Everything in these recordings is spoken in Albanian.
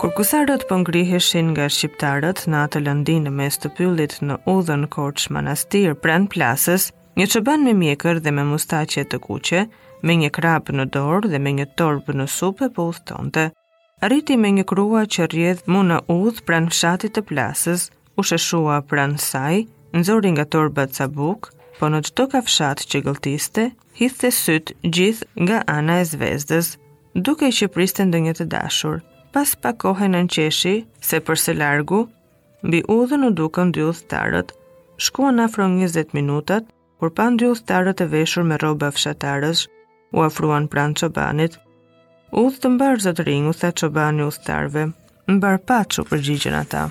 Kur kusarët po griheshin nga shqiptarët në atë lëndinë në mes të pyllit në udhën Korçë Manastir pranë Plasës, një çoban me mjekër dhe me mustaqe të kuqe, me një krrabë në dorë dhe me një torbë në supe po udhëtonte. Arriti më një krua që rrjedh mu në udhë pranë fshatit të Plasës, u sheshua pranë saj, nxori nga torba ca bukë, po në çdo kafshatë që gëlltiste, hidhte sytë gjithë nga ana e Zvezdës. dukej që priste ndonjë të dashur. Pas pak kohe nënqeshi, se për së largu, mbi udhën u dukën dy udhëtarët. Shkuan afro 20 minutat, kur pa dy udhëtarët e veshur me rroba fshatarësh, u afruan pranë çobanit. Udhë të mbarë zotërinj, u tha çobani udhëtarëve. Mbarë paç, u përgjigjën ata.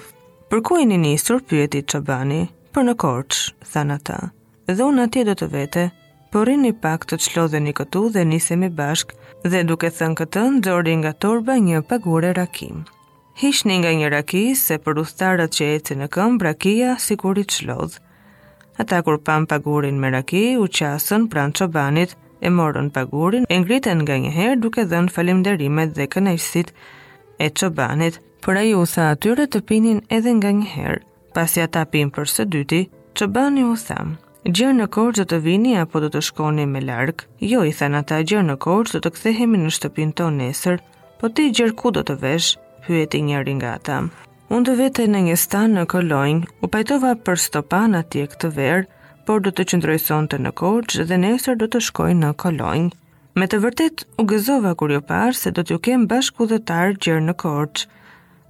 Për ku jeni nisur? pyeti çobani. Për në Korçë, thanë ata. Dhe unë atje do të vete, por rrini pak të çlodheni këtu dhe nisemi bashkë, dhe duke thënë këtë, nxori nga torba një pagure raki. Hiqni nga një raki se për udhëtarët që ecin në këmbë rakia sikur i çlodh. Ata kur panë pagurin me raki, u qasën pranë çobanit, e morën pagurin, e ngritën nga një herë duke dhënë falimderimet dhe kënaqësitë e çobanit, por ai u tha atyre të pinin edhe nga një herë. Pasi ata pinë për së dyti, çobani u tha, Gjer në Korçë do të vini apo do të shkoni më larg? Jo, i thanë ata gjer në Korçë, do të kthehemi në shtëpinë tonë nesër, po ti gjer ku do të vesh, pyeti njëri nga ata. Unë do të vete në një stan në Kolonjë, u pajtova për stopan atje këtë verë, por do të qëndroj sonte në Korçë dhe nesër do të shkoj në Kolonjë. Me të vërtetë u gëzova kur ju pashë se do t'ju kem bashkëudhëtar gjer në Korçë.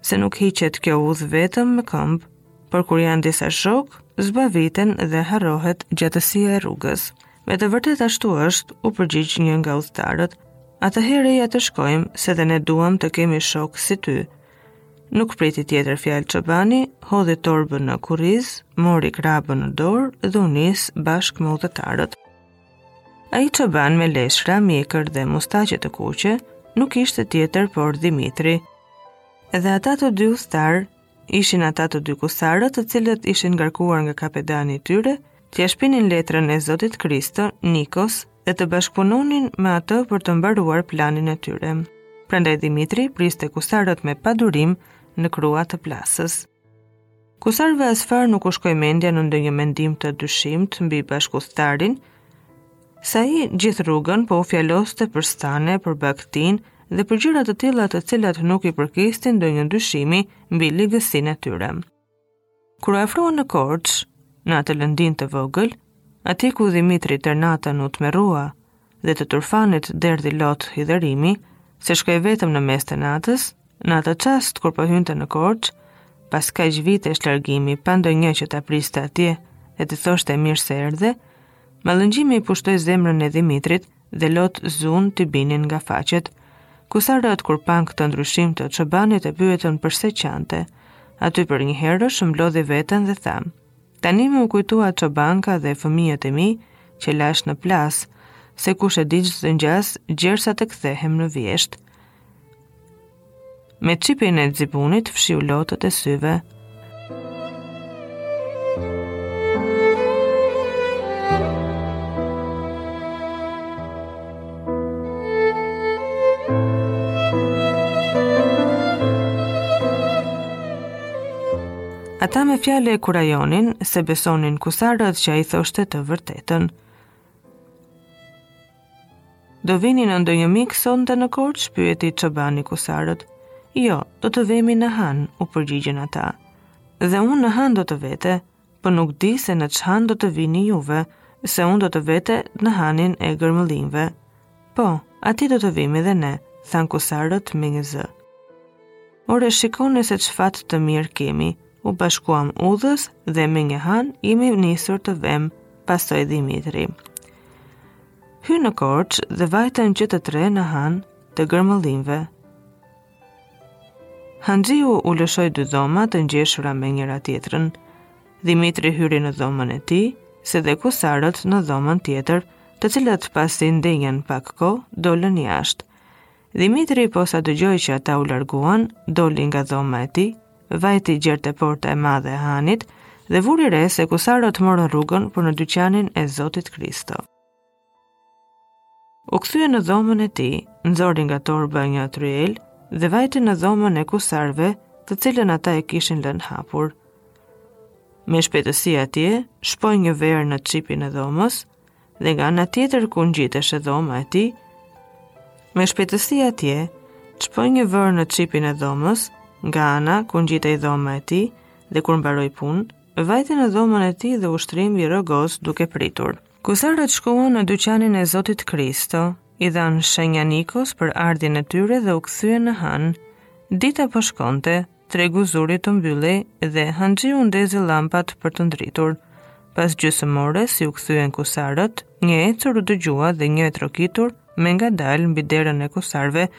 se nuk hiqet kjo udhë vetëm me këmbë, por kur janë disa shokë, zbaviten dhe harrohet gjatësia e rrugës. Me të vërtetë ashtu është, u përgjigj një nga udhëtarët. Atëherë eja të shkojmë, se dhe ne duam të kemi shok si ty. Nuk priti tjetër fjalë çobani, hodhi torbën në kurriz, mori krrabën në dorë dhe u nis bashkë me udhëtarët. Ai çoban me leshra, mjekër dhe mustaqe të kuqe, nuk ishte tjetër por Dhimitri. Edhe ata të dy udhëtarë, ishin ata të dy kusarët të cilët ishin ngarkuar nga kapedani i tyre, t'ia shpinin letrën e Zotit Kristo, Nikos, dhe të bashkëpunonin me atë për të mbaruar planin e tyre. Prandaj Dhimitri priste kusarët me padurim në krua të Plasës. Kusarëve asfare nuk u shkoi mendja në ndonjë mendim të dyshimtë mbi bashkudhëtarin, se ai gjithë rrugën po u fjaloste për stane, për bagëtinë dhe për gjëra të tilla të cilat nuk i përkisnin ndonjë dyshimi mbi ligësinë e tyre. Kur u afruan në Korçë, në atë lëndinë të vogël, aty ku Dhimitri atë natë u tmerrua, dhe të turfanët derdhi lot hidherimi, se shkoi vetëm në mes të natës, në atë çast kur po hynte në Korçë, pas kaq vitesh largimi, pa ndonjë që ta priste atje e t'i thoshte mirë se erdhe, mallëngjimi i pushtoi zemrën e Dhimitrit dhe lot zunë t'i binin nga faqet. Kusarët kur panë këtë ndryshim të çobanit e pyetën përse qante. Aty përnjëherësh mblodhi veten dhe tha. Tani m'u kujtua çobanka dhe fëmijët e mi që lashë në Plasë, se kush e di ç'të ngjasë gjersa të kthehem në vjeshtë. Me çipin e xibunit fshiu lotët e syve. Ata me fjalë e kurajonin se besonin kusarët që ai thoshte të vërtetën. Do vini në ndonjë mik sonte në Korçë, pyeti çobani kusarët. Jo, do të vemi në han, u përgjigjen ata. Dhe unë në han do të vete, po nuk di se në ç'han do të vini juve, se unë do të vete në hanin e Gërmëllinjve. Po, aty do të vimi dhe ne, thanë kusarët me një zë. Ore, shikoni se ç'fat të mirë kemi, u bashkuam udhës dhe më një han jemi nisur të vemë, pasoi Dhimitri. Hynë në Korçë dhe vajtën që të tre në han të Gërmëllinjve. Hanxhiu u lëshoi dy dhoma të ngjeshura me njëra tjetrën. Dhimitri hyri në dhomën e tij, si dhe kusarët në dhomën tjetër, të cilët pasi ndenjën pak kohë, dolën jashtë. Dhimitri posa dëgjoi që ata u larguan, doli nga dhoma e tij, vajti gjer te porta e madhe e hanit dhe vuri re se kusarët morën rrugën për në dyqanin e Zotit Kristo. U kthye në dhomën e tij, nxori nga torba një tryelë dhe vajti në dhomën e kusarëve, të cilën ata e kishin lënë hapur. Me shpejtësi atje, shpoi një vërë në çipin e dhomës dhe nga ana tjetër ku ngjiteshe dhoma e tij, me shpejtësi atje, çpoi një vërë në çipin e dhomës, nga ana ku ngjitej dhoma e tij dhe kur mbaroi punë, vajti në dhomën e tij dhe u shtri mi rrogoz duke pritur. Kusarët shkuan në dyqanin e Zotit Kristo, i dhanë shenja Nikos për ardhjen e tyre dhe u kthyen në han. Dita po shkonte, tregu zuri të mbyllej dhe hanxhiu ndezi llampat për të ndritur. Pas gjysëm ore, si u kthyen kusarët, një e ecur u dëgjua dhe një e trokitur me ngadalë mbi derën e kusarëve,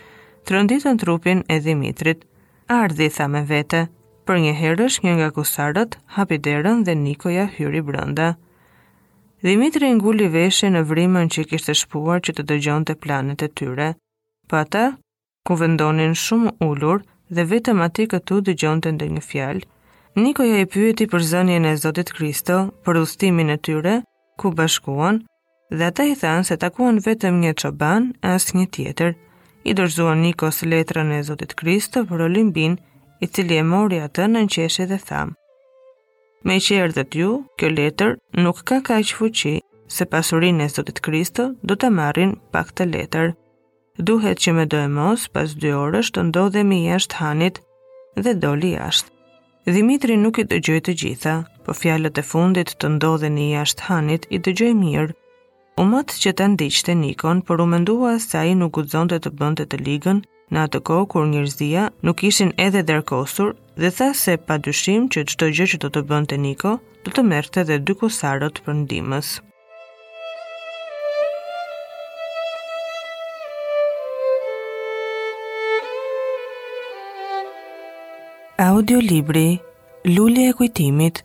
tronditën trupin e Dhimitrit. Ardhi, tha me vete, përnjëherësh një nga kusarët, hapi derën dhe Nikoja hyri brënda. Dhimitri nguli veshin në vrimën që kishte shpuar që të dëgjonte planet e tyre. Po ata kuvendonin shumë ulur dhe vetëm aty këtu dëgjonte ndonjë fjalë. Nikoja i pyeti për zënien e Zotit Kristo, për udhëtimin e tyre, ku bashkuan, dhe ata i thanë se takuan vetëm një çoban, asnjë tjetër. I dorëzuan Nikos letrën e Zotit Kristo për Olimbin, i cili e mori atë, nënqeshi dhe tha. Meqë erdhët ju, kjo letër nuk ka kaq fuqi, se pasurinë e Zotit Kristo do ta marrim pa këtë letër. Duhet që medoemos pas dy orësh të ndodhemi jashtë hanit dhe doli jashtë. Dhimitri nuk i dëgjoi të gjitha, po fjalët e fundit të ndodhemi jashtë hanit i dëgjoi mirë, U mat që ta ndiqte Nikon, por u mendua se ai nuk guxonte të bënte të ligën në atë kohë kur njerëzia nuk ishin edhe dërkosur dhe tha se pa dyshim që çdo gjë që do të bënte Niko, do të merrte dhe dy kusarët për ndihmës. Audio libri Lulja e kujtimit